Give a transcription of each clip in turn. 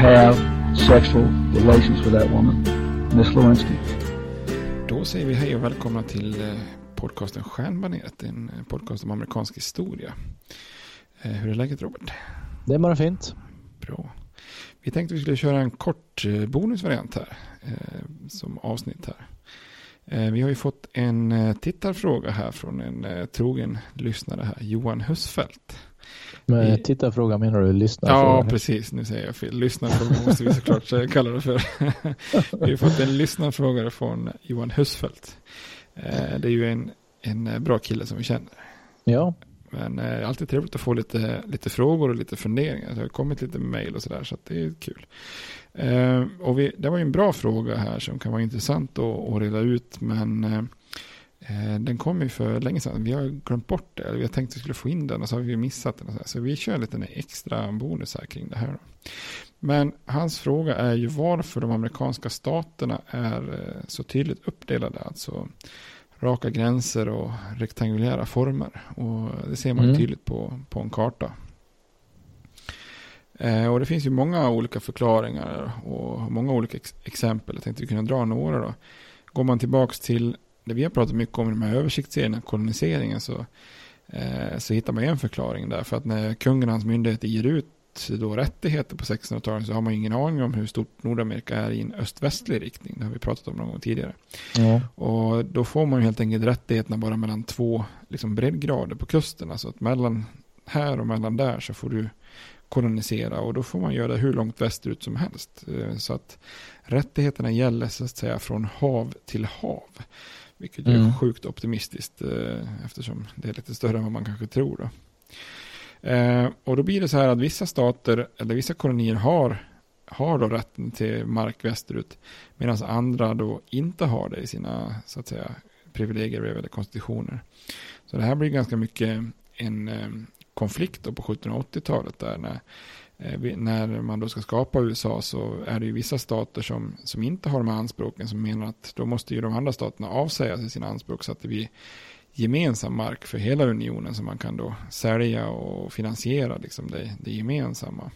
have sexual relations with that woman, Miss Lewinsky. Då säger vi hej och välkomna till eh, podcasten Stjärnbaneret, en eh, podcast om amerikansk historia. Eh, hur är läget Robert? Det är bara fint. Bra. Vi tänkte vi skulle köra en kort bonusvariant här, som avsnitt här. Vi har ju fått en tittarfråga här från en trogen lyssnare här, Johan Husfeldt. Med I... tittarfråga menar du lyssnarfråga? Ja, precis. Nu säger jag fel. Lyssnarfråga måste vi såklart kalla det för. vi har fått en lyssnarfråga från Johan Husfeldt. Det är ju en, en bra kille som vi känner. Ja. Men det är alltid trevligt att få lite, lite frågor och lite funderingar. Det har kommit lite mejl och sådär, så det är kul. och vi, det var ju en bra fråga här som kan vara intressant att, att reda ut, men den kom ju för länge sedan. Vi har glömt bort det. Vi har tänkt att vi skulle få in den och så har vi missat den. Så vi kör lite extra bonus här kring det här. Men hans fråga är ju varför de amerikanska staterna är så tydligt uppdelade. Alltså raka gränser och rektangulära former. Och det ser man ju tydligt på, på en karta. Och det finns ju många olika förklaringar och många olika ex exempel. Jag tänkte kunna dra några då. Går man tillbaka till det vi har pratat mycket om i de här översiktsserierna, koloniseringen, så, eh, så hittar man en förklaring där. För att när kungen och hans myndigheter ger ut då rättigheter på 1600-talet så har man ingen aning om hur stort Nordamerika är i en öst-västlig riktning. Det har vi pratat om någon gång tidigare. Ja. Och då får man ju helt enkelt rättigheterna bara mellan två liksom breddgrader på kusten. Alltså att mellan här och mellan där så får du kolonisera och då får man göra det hur långt västerut som helst. Eh, så att rättigheterna gäller så att säga från hav till hav. Vilket mm. är sjukt optimistiskt eh, eftersom det är lite större än vad man kanske tror. Då. Eh, och då blir det så här att vissa stater eller vissa kolonier har, har då rätten till mark västerut medan andra då inte har det i sina så att säga privilegier eller konstitutioner. Så det här blir ganska mycket en eh, konflikt på 1780-talet där när, Eh, när man då ska skapa USA så är det ju vissa stater som, som inte har de här anspråken som menar att då måste ju de andra staterna avsäga sig sina anspråk så att det blir gemensam mark för hela unionen som man kan då sälja och finansiera liksom det, det gemensamma.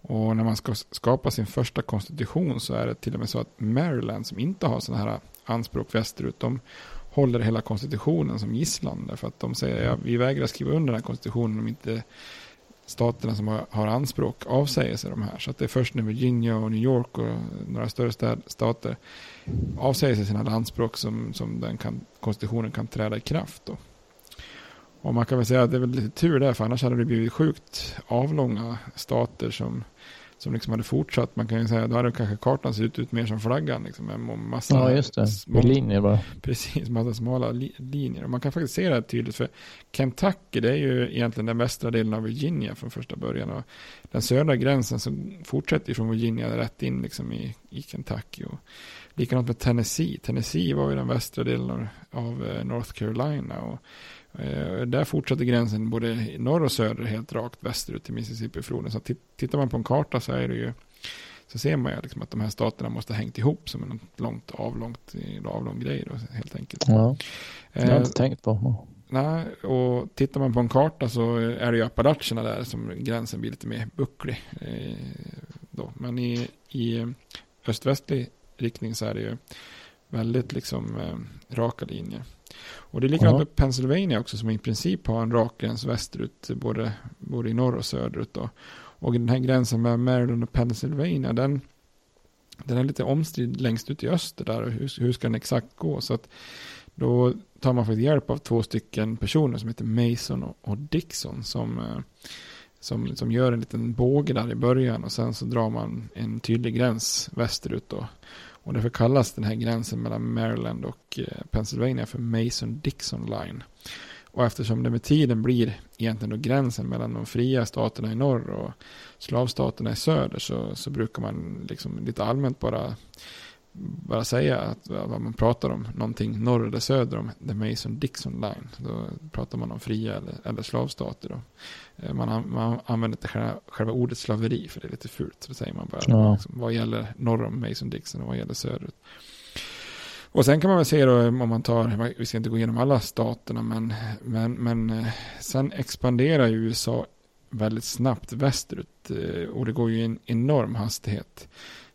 Och när man ska skapa sin första konstitution så är det till och med så att Maryland som inte har sådana här anspråk västerut, de håller hela konstitutionen som gisslan. Därför att de säger att ja, vi vägrar skriva under den här konstitutionen om inte staterna som har, har anspråk avsäger sig de här. Så att det är först när Virginia och New York och några större städ, stater avsäger sig sina anspråk som, som den kan, konstitutionen kan träda i kraft. Då. Och man kan väl säga att det är väl lite tur där, för annars hade det blivit sjukt avlånga stater som som liksom hade fortsatt. Man kan ju säga, då hade kanske kartan sett ut mer som flaggan. Liksom, med massa ja, just det. Små, linjer bara. Precis, massa smala li, linjer. Och man kan faktiskt se det här tydligt. För Kentucky, det är ju egentligen den västra delen av Virginia från första början. Och den södra gränsen som fortsätter från Virginia rätt in liksom i, i Kentucky. Och likadant med Tennessee. Tennessee var ju den västra delen av, av eh, North Carolina. Och där fortsätter gränsen både norr och söder helt rakt västerut till Mississippifloden. Så tittar man på en karta så är det ju så ser man ju liksom att de här staterna måste ha hängt ihop som en långt avlångt avlång grej då, helt enkelt. Ja, det har jag inte eh, tänkt på. Nej, och tittar man på en karta så är det ju Appalacherna där som gränsen blir lite mer bucklig. Eh, då. Men i, i öst-västlig riktning så är det ju väldigt liksom eh, raka linjer. Och det är likadant med Pennsylvania också som i princip har en rak gräns västerut både, både i norr och söderut. Då. Och den här gränsen med Maryland och Pennsylvania den, den är lite omstridd längst ut i öster där. Och hur, hur ska den exakt gå? Så att då tar man faktiskt hjälp av två stycken personer som heter Mason och, och Dixon som, eh, som, som gör en liten båge där i början och sen så drar man en tydlig gräns västerut då. Och därför kallas den här gränsen mellan Maryland och eh, Pennsylvania för Mason-Dixon Line. Och eftersom det med tiden blir egentligen då gränsen mellan de fria staterna i norr och slavstaterna i söder så, så brukar man liksom lite allmänt bara bara säga att vad man pratar om någonting norr eller söder om the Mason-Dixon line. Då pratar man om fria eller, eller slavstater. Då. Eh, man, man använder inte själva, själva, ordet slaveri för det är lite fult. Så det säger man bara ja. liksom, vad gäller norr om Mason-Dixon och vad gäller söderut. Och sen kan man väl se då om man tar, vi ska inte gå igenom alla staterna, men, men, men eh, sen expanderar ju USA väldigt snabbt västerut eh, och det går ju i en enorm hastighet.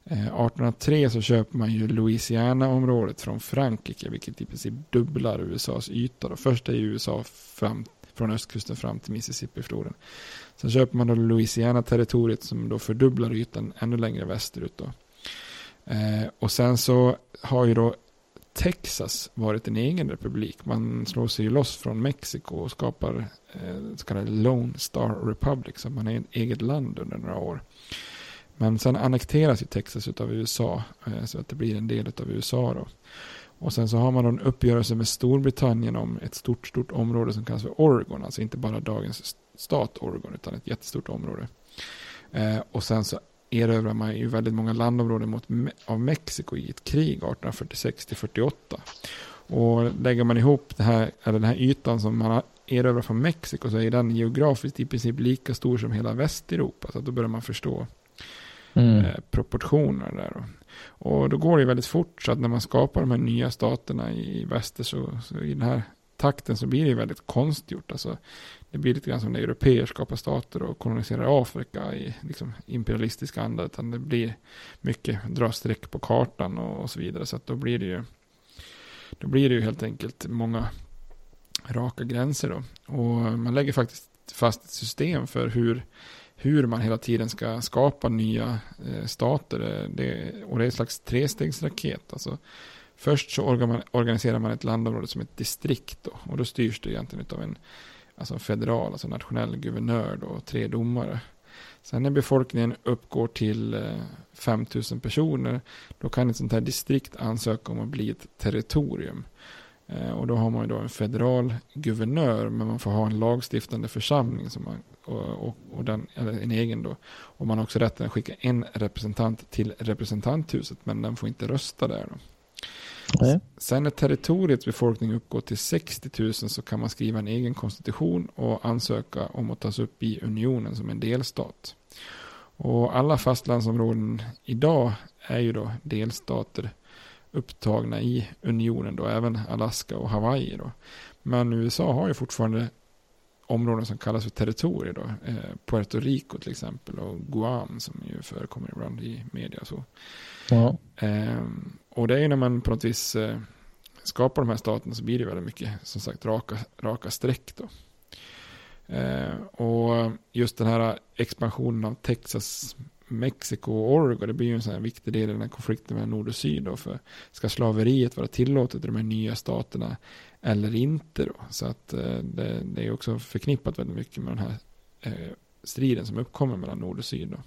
Eh, 1803 så köper man ju Louisiana-området från Frankrike, vilket i princip dubblar USAs yta. Då. Först är ju USA fram, från östkusten fram till Mississippi-floden. Sen köper man då Louisiana-territoriet som då fördubblar ytan ännu längre västerut. Då. Eh, och sen så har ju då Texas varit en egen republik. Man slår sig ju loss från Mexiko och skapar eh, så kallade Lone Star Republic. Så man är ett eget land under några år. Men sen annekteras ju Texas av USA eh, så att det blir en del av USA då. Och sen så har man en uppgörelse med Storbritannien om ett stort, stort område som kallas för Oregon. Alltså inte bara dagens stat Oregon utan ett jättestort område. Eh, och sen så erövrar man ju väldigt många landområden mot, av Mexiko i ett krig 1846-48. Och lägger man ihop det här, eller den här ytan som man erövrar från Mexiko så är den geografiskt i princip lika stor som hela Västeuropa. Så då börjar man förstå mm. Eh, proportioner där. Och då går det väldigt fort så att när man skapar de här nya staterna i väster så, så i den här takten så blir det väldigt konstgjort. Alltså, det blir lite grann som när europeer skapar stater och koloniserar Afrika i liksom, imperialistisk anda. Utan det blir mycket dra streck på kartan och, och så vidare. Så att då blir det ju då blir det ju helt enkelt många raka gränser då. Och man lägger faktiskt fast ett system för hur hur man hela tiden ska skapa nya eh, stater. Eh, det, och det är en slags trestegsraket. Alltså, först så organiserar man ett landområde som ett distrikt. Då, och då styrs det egentligen av en alltså federal, alltså nationell guvernör då, och tre domare. Sen när befolkningen uppgår till eh, 5000 personer, då kan ett sånt här distrikt ansöka om att bli ett territorium. Eh, och då har man ju då en federal guvernör, men man får ha en lagstiftande församling som man, och, och, och den, en egen då. Och man har också rätten att skicka en representant till representanthuset, men den får inte rösta där. Då. Nej. Sen när territoriets befolkning uppgår till 60 000 så kan man skriva en egen konstitution och ansöka om att tas upp i unionen som en delstat. Och alla fastlandsområden idag är ju då delstater upptagna i unionen då, även Alaska och Hawaii då. Men USA har ju fortfarande områden som kallas för territorier då. Eh, Puerto Rico till exempel och Guam som ju förekommer ibland i media och så. Ja. Eh, och det är ju när man på något vis eh, skapar de här staterna så blir det väldigt mycket som sagt raka, raka streck då. Eh, och just den här expansionen av Texas, Mexiko och Oregon, det blir ju en sån här viktig del i den här konflikten mellan nord och syd då. För ska slaveriet vara tillåtet i de här nya staterna eller inte då? Så att eh, det, det, är också förknippat väldigt mycket med den här eh, striden som uppkommer mellan nord och syd då.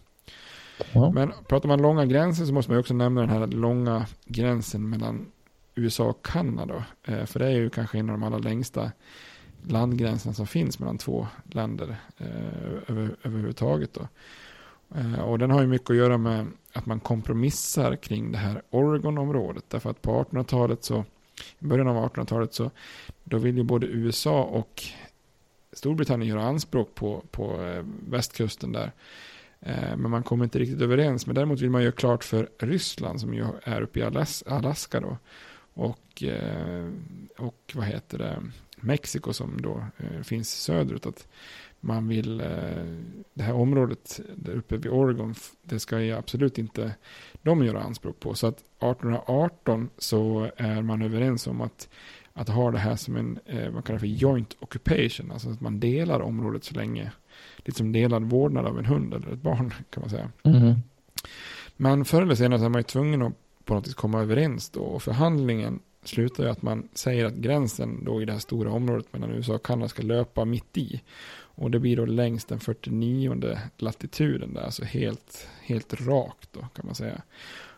Ja. Men pratar man långa gränser så måste man också nämna den här långa gränsen mellan USA och Kanada. Eh, för det är ju kanske en av de allra längsta landgränserna som finns mellan två länder över, överhuvudtaget. Då. Eh, och den har ju mycket att göra med att man kompromissar kring det här Oregon-området. Därför att på 1800-talet så, i början av 1800-talet så, då vill ju både USA och Storbritannien göra anspråk på, på eh, västkusten där. Eh, men man kommer inte riktigt överens. Men däremot vill man göra klart för Ryssland som ju är uppe i Alaska då. Och, och vad heter det, Mexiko som då eh, finns söderut. Att man vill, det här området där uppe vid Oregon, det ska ju absolut inte de göra anspråk på. Så att 1818 så är man överens om att, att ha det här som en, vad kallar för joint occupation. Alltså att man delar området så länge lite som delad vårdnad av en hund eller ett barn kan man säga. Mm. Men förr eller senare så är man ju tvungen att på något vis komma överens då och förhandlingen slutar ju att man säger att gränsen då i det här stora området mellan USA och Kanada ska löpa mitt i. Och det blir då längs den 49 latituden där, alltså helt, helt rakt då kan man säga.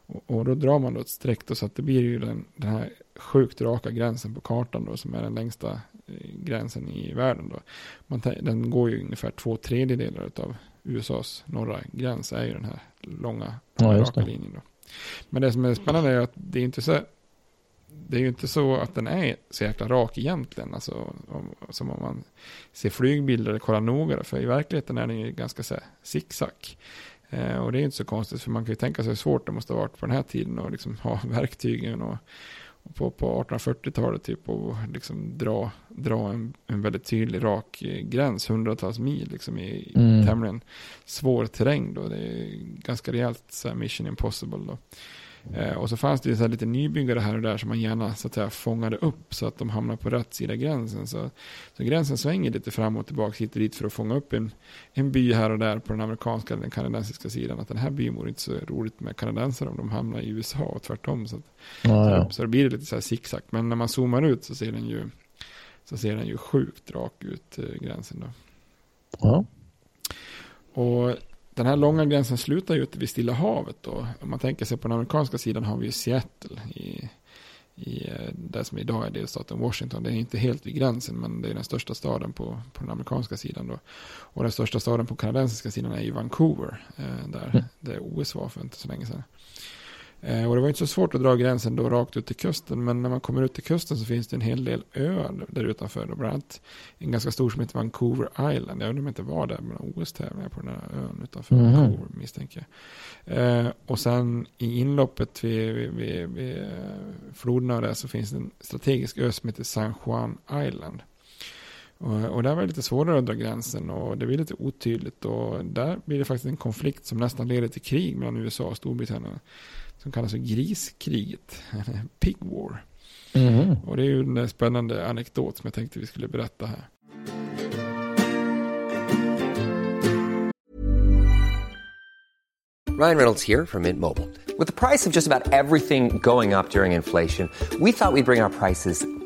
Och, och då drar man då ett streck då så att det blir ju den, den här sjukt raka gränsen på kartan då som är den längsta gränsen i världen. Då. Man, den går ju ungefär två tredjedelar av USAs norra gräns är ju den här långa ja, raka linjen. Då. Men det som är spännande är att det är inte så det är ju inte så att den är så jäkla rak egentligen. Alltså, om, som om man ser flygbilder eller kollar noga. För i verkligheten är den ju ganska så här, zigzag. Eh, och det är ju inte så konstigt. För man kan ju tänka sig hur svårt det måste ha varit på den här tiden. Och liksom ha verktygen och på, på 1840-talet typ och liksom dra, dra en, en väldigt tydlig rak eh, gräns, hundratals mil liksom i, mm. tämligen svår terräng då. Det är ganska rejält så här, mission impossible då. Eh, och så fanns det ju så lite nybyggare här och där som man gärna så att säga, fångade upp så att de hamnar på rätt sida gränsen. Så, så gränsen svänger lite fram och tillbaka hit och dit för att fånga upp en, en by här och där på den amerikanska eller den kanadensiska sidan. Att den här byn vore inte så roligt med kanadensare om de hamnar i USA och tvärtom. Så, att, ja, ja. så, så det blir lite så här zigzag. Men när man zoomar ut så ser den ju, så ser den ju sjukt rak ut, eh, gränsen då. Ja. Och den här långa gränsen slutar ju ute vid Stilla havet då. Om man tänker sig på den amerikanska sidan har vi ju Seattle i, i eh, det som idag är delstaten Washington. Det är inte helt vid gränsen men det är den största staden på, på den amerikanska sidan då. Och den största staden på kanadensiska sidan är ju Vancouver. Eh, där mm. det OS var för inte så länge sedan. Eh, och det var inte så svårt att dra gränsen då rakt ut till kusten. Men när man kommer ut till kusten så finns det en hel del öar där utanför. Och bland annat en ganska stor som heter Vancouver Island. Jag undrar om det inte var där med OS-tävlingar på den här ön utanför mm. Vancouver misstänker jag. Eh, och sen i inloppet vid, vid, vid, vid floderna där så finns det en strategisk ö som heter San Juan Island. Och, och där var det lite svårare att dra gränsen och det blir lite otydligt. Och där blir det faktiskt en konflikt som nästan leder till krig mellan USA och Storbritannien som kallas för griskriget, Pig War. Mm. Och det är ju en spännande anekdot som jag tänkte vi skulle berätta här. Ryan Reynolds här från Mint Mobile. With the price of just about everything going up during inflation, we thought we'd bring our prices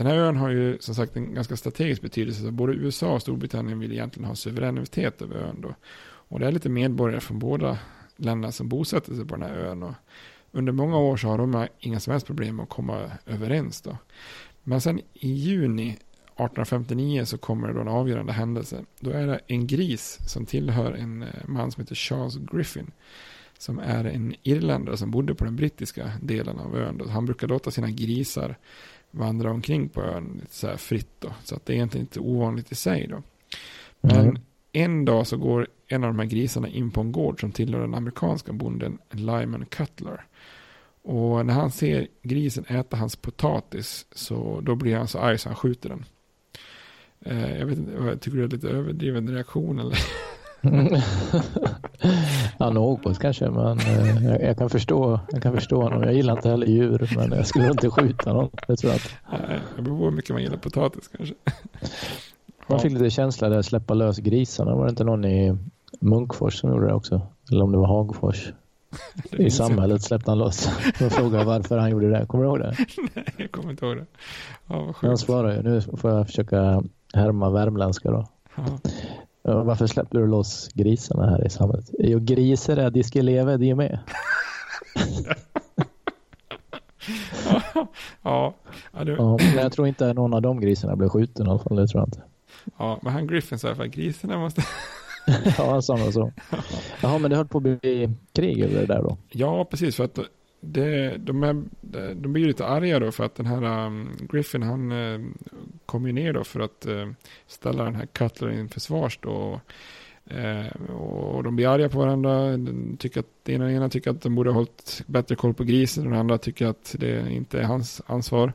Den här ön har ju som sagt en ganska strategisk betydelse. Så både USA och Storbritannien vill egentligen ha suveränitet över ön. Då. Och det är lite medborgare från båda länderna som bosätter sig på den här ön. Och under många år så har de inga som helst problem att komma överens. Då. Men sen i juni 1859 så kommer det då en avgörande händelse. Då är det en gris som tillhör en eh, man som heter Charles Griffin. Som är en irländare som bodde på den brittiska delen av ön. Då. Han brukar låta sina grisar vandra omkring på ön lite så fritt. Då. Så att det är egentligen inte ovanligt i sig. Då. Men Mm. en dag så går en av de här grisarna in på en gård som tillhör den amerikanska bonden Lyman Cutler. Och när han ser grisen äta hans potatis så då blir han så arg så han skjuter den. Eh, jag vet inte, tycker du det är lite överdriven reaktion eller? ja, något kanske, men eh, jag, jag, kan förstå, jag kan förstå honom. Jag gillar inte heller djur, men jag skulle inte skjuta någon. Det tror jag inte. Nej, det beror på hur mycket man gillar potatis kanske. Man fick lite känsla där, släppa lös grisarna. Var det inte någon i Munkfors som gjorde det också? Eller om det var Hagfors. I jag samhället släppte han loss. Jag frågade varför han gjorde det. Kommer du ihåg det? Nej, jag kommer inte ihåg det. Ja, vad Han sjukt. svarade ju, nu får jag försöka härma värmländska då. Ja. Ja, Varför släppte du loss grisarna här i samhället? Jo, grisar är de ska leva de med. ja, ja, det, Ja, men jag tror inte någon av de grisarna blev skjuten i alla fall. Det tror jag inte. ja, men han Griffin sa i alla fall grisarna måste... Ja, han sa nog så. Jaha, men det höll på att bli krig över det där då. Ja, precis. För att det, de, är, de blir lite arga då för att den här um, Griffin han uh, kom ju ner då för att eh, ställa den här Cutler inför svars då. Eh, och de blir arga på varandra. Den, tycker att, den ena, ena tycker att de borde ha hållit bättre koll på grisen. Den andra tycker att det inte är hans ansvar.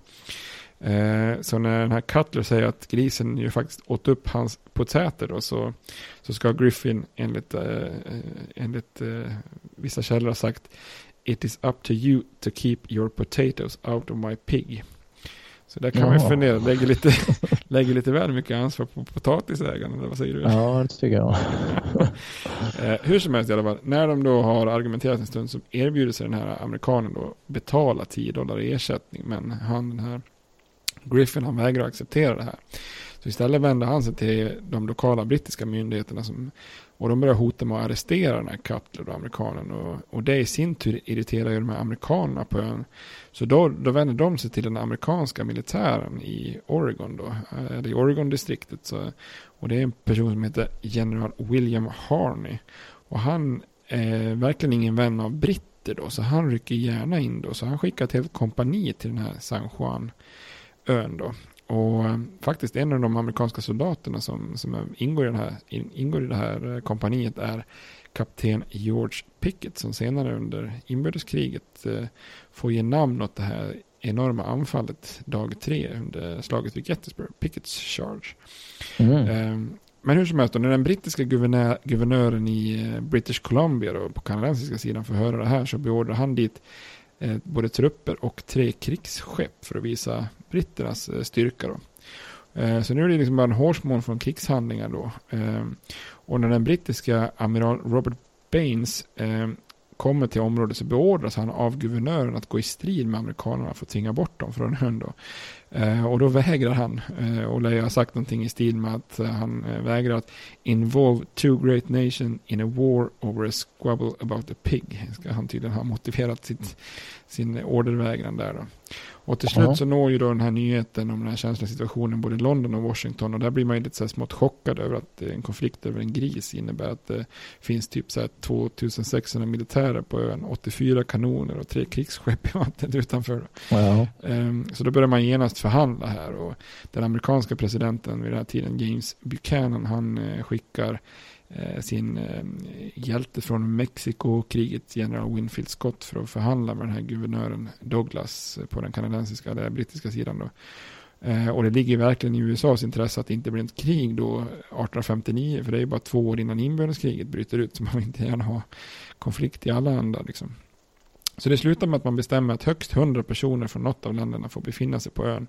Eh, så när den här Cutler säger att grisen ju faktiskt åt upp hans potäter då, så, så ska Griffin enligt, eh, enligt eh, vissa källor ha sagt It is up to you to keep your potatoes out of my pig. Så där kan man ju Jaha. fundera, lägger lite, lägger lite väl mycket ansvar på potatisägaren, eller vad säger du? Ja, det tycker jag. Eh, hur som helst i alla fall, när de då har argumenterat en stund så erbjuder sig den här amerikanen då betala 10 dollar i ersättning. Men han den här Griffin han vägrar acceptera det här. Så istället vände han sig till de lokala brittiska myndigheterna som, och de började hota med att arrestera den här Cutler, och amerikanen. Och, och det i sin tur irriterar ju de här amerikanerna på ön. Så då, då vänder de sig till den amerikanska militären i Oregon då, eh, eller i Oregon-distriktet. Så, och det är en person som heter General William Harney. Och han är verkligen ingen vän av britter då, så han rycker gärna in då. Så han skickar ett helt kompani till den här San Juan-ön då. Och eh, faktiskt en av de amerikanska soldaterna som, som ingår, i den här, in, ingår i det här kompaniet är kapten George Pickett som senare under inbördeskriget eh, får ge namn åt det här enorma anfallet dag tre under slaget vid Gettysburg, Pickett's Charge. Mm. Eh, men hur som helst, när den brittiska guvernör, guvernören i eh, British Columbia då, på kanadensiska sidan får höra det här så beordrar han dit både trupper och tre krigsskepp för att visa britternas eh, styrka. Då. Eh, så nu är det liksom bara en hårsmån från krigshandlingar då. Eh, och när den brittiska amiral Robert Baines eh, kommer till området så beordras han av guvernören att gå i strid med amerikanerna för att tvinga bort dem från ön då. Eh, och då vägrar han. Eh, och lär har sagt någonting i stil med att eh, han eh, vägrar att involve two great nations in a war over a squabble about a pig. Ska han tydligen ha motiverat sitt, sin ordervägran där då. Och till slut så når ju då den här nyheten om den här känsliga situationen både i London och Washington. Och där blir man ju lite så här smått chockad över att eh, en konflikt över en gris innebär att det finns typ så här 2600 militärer på ön, 84 kanoner och tre krigsskepp i vattnet utanför. Ja. Ehm, Så då börjar man genast förhandla här och den amerikanska presidenten vid den här tiden, James Buchanan, han eh, skickar eh, Eh, sin eh, hjälte från Mexiko-kriget, general Winfield Scott, för att förhandla med den här guvernören Douglas eh, på den kanadensiska, eller brittiska sidan då. Och det ligger verkligen i USAs intresse att det inte blir ett krig då 1859, för det är ju bara två år innan inbördeskriget bryter ut, så man vill inte gärna ha konflikt i alla ändar liksom. Så det slutar med att man bestämmer att högst 100 personer från något av länderna får befinna sig på ön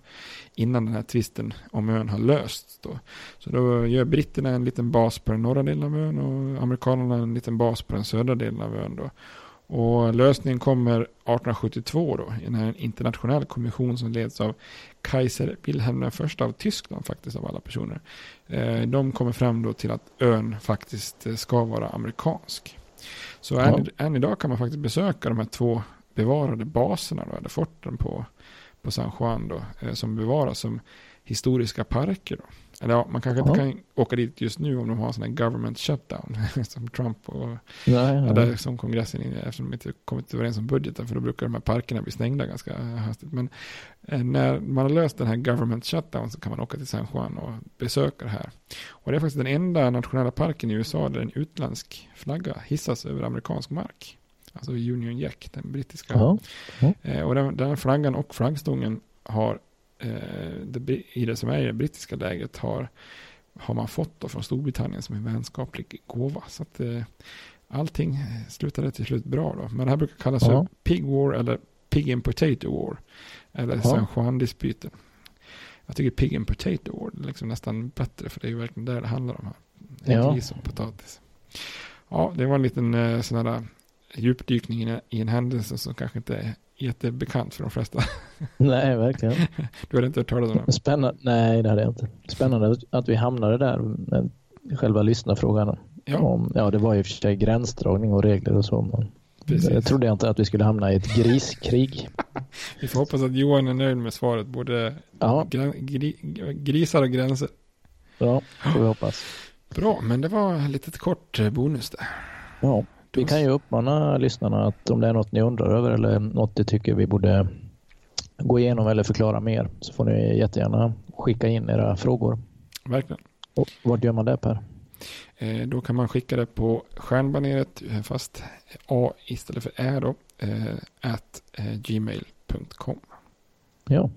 innan den här tvisten om ön har lösts. Då. Så då gör britterna en liten bas på den norra delen av ön och amerikanerna en liten bas på den södra delen av ön. Då. Och lösningen kommer 1872 då, i en internationell kommission som leds av Kaiser Wilhelm I av Tyskland faktiskt av alla personer. Eh, de kommer fram då till att ön faktiskt eh, ska vara amerikansk. Så Ja. än, än idag kan man faktiskt besöka de här två bevarade baserna, då, eller forten på, på San Juan då, eh, som bevaras som historiska parker. Då. Eller ja, man kanske Ja. inte kan åka dit just nu om de har sån här government shutdown, som Trump och Nej, Ja, nej. där som kongressen, eftersom de inte kommit överens om budgeten, för då brukar de här parkerna bli stängda ganska hastigt. Men eh, när man har löst den här government shutdown så kan man åka till San Juan och besöka det här. Och det är faktiskt den enda nationella parken i USA där en utländsk flagga hissas över amerikansk mark. Alltså Union Jack, den brittiska. Ja. Ja. Eh, och den, den flaggan och flaggstången har, det, bri- i det som är i det brittiska läget, har, har man fått då från Storbritannien som en vänskaplig gåva. Så att eh, allting eh, slutade till slut bra då. Men det här brukar kallas Ja. för Pig War eller Pig and Potato War. Eller Ja. San Juan-dispyten. Jag tycker Pig and Potato War är liksom nästan bättre för det är ju verkligen där det handlar om. Här. Ja. Gris och potatis. Ja, det var en liten eh, sån här djupdykning i en, händelse som kanske inte jättebekant för de flesta. Nej, verkligen. Du hade inte hört talas om den? Spännande. Nej, det hade jag inte. Spännande att vi hamnade där med själva lyssnarfrågan. Ja. Om, ja, det var ju för sig gränsdragning och regler och så. Men Precis. jag trodde inte att vi skulle hamna i ett griskrig. Vi får hoppas att Johan är nöjd med svaret. Både Ja. gri, grisar och gränser. Ja, får vi hoppas. Bra, men det var ett litet kort eh, bonus där. Ja, vi kan ju uppmana lyssnarna att om det är något ni undrar över eller något ni tycker vi borde gå igenom eller förklara mer så får ni jättegärna skicka in era frågor. Verkligen. Och vart gör man det Per? Eh, då kan man skicka det på stjärnbaneret, eh, fast A istället för Ä då, eh, at eh, gmail.com. Ja,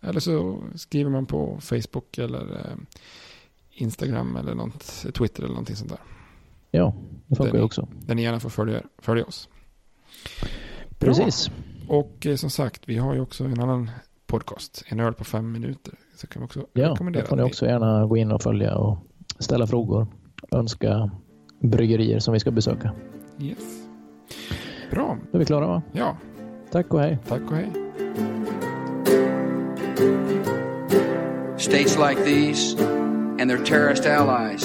Eller så skriver man på Facebook eller eh, Instagram eller något, Twitter eller någonting sånt där. Ja det funkar ju också. Där ni gärna får följa, följa oss. Bra. Precis. Och eh, som sagt, vi har ju också en annan podcast, En öl på fem minuter. Så kan vi också Ja, rekommendera. det får ni också gärna gå in och följa och ställa frågor. Önska bryggerier som vi ska besöka. Yes. Bra. Då är vi klara va? Ja, Tack och hej. tack och hej. States like these and their terrorist allies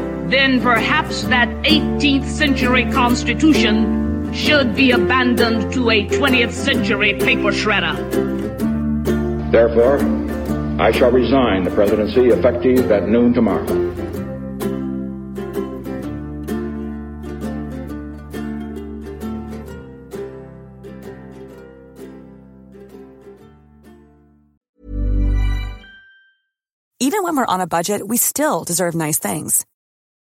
then perhaps that 18th century Constitution should be abandoned to a 20th century paper shredder. Therefore, I shall resign the presidency effective at noon tomorrow. Even when we're on a budget, we still deserve nice things.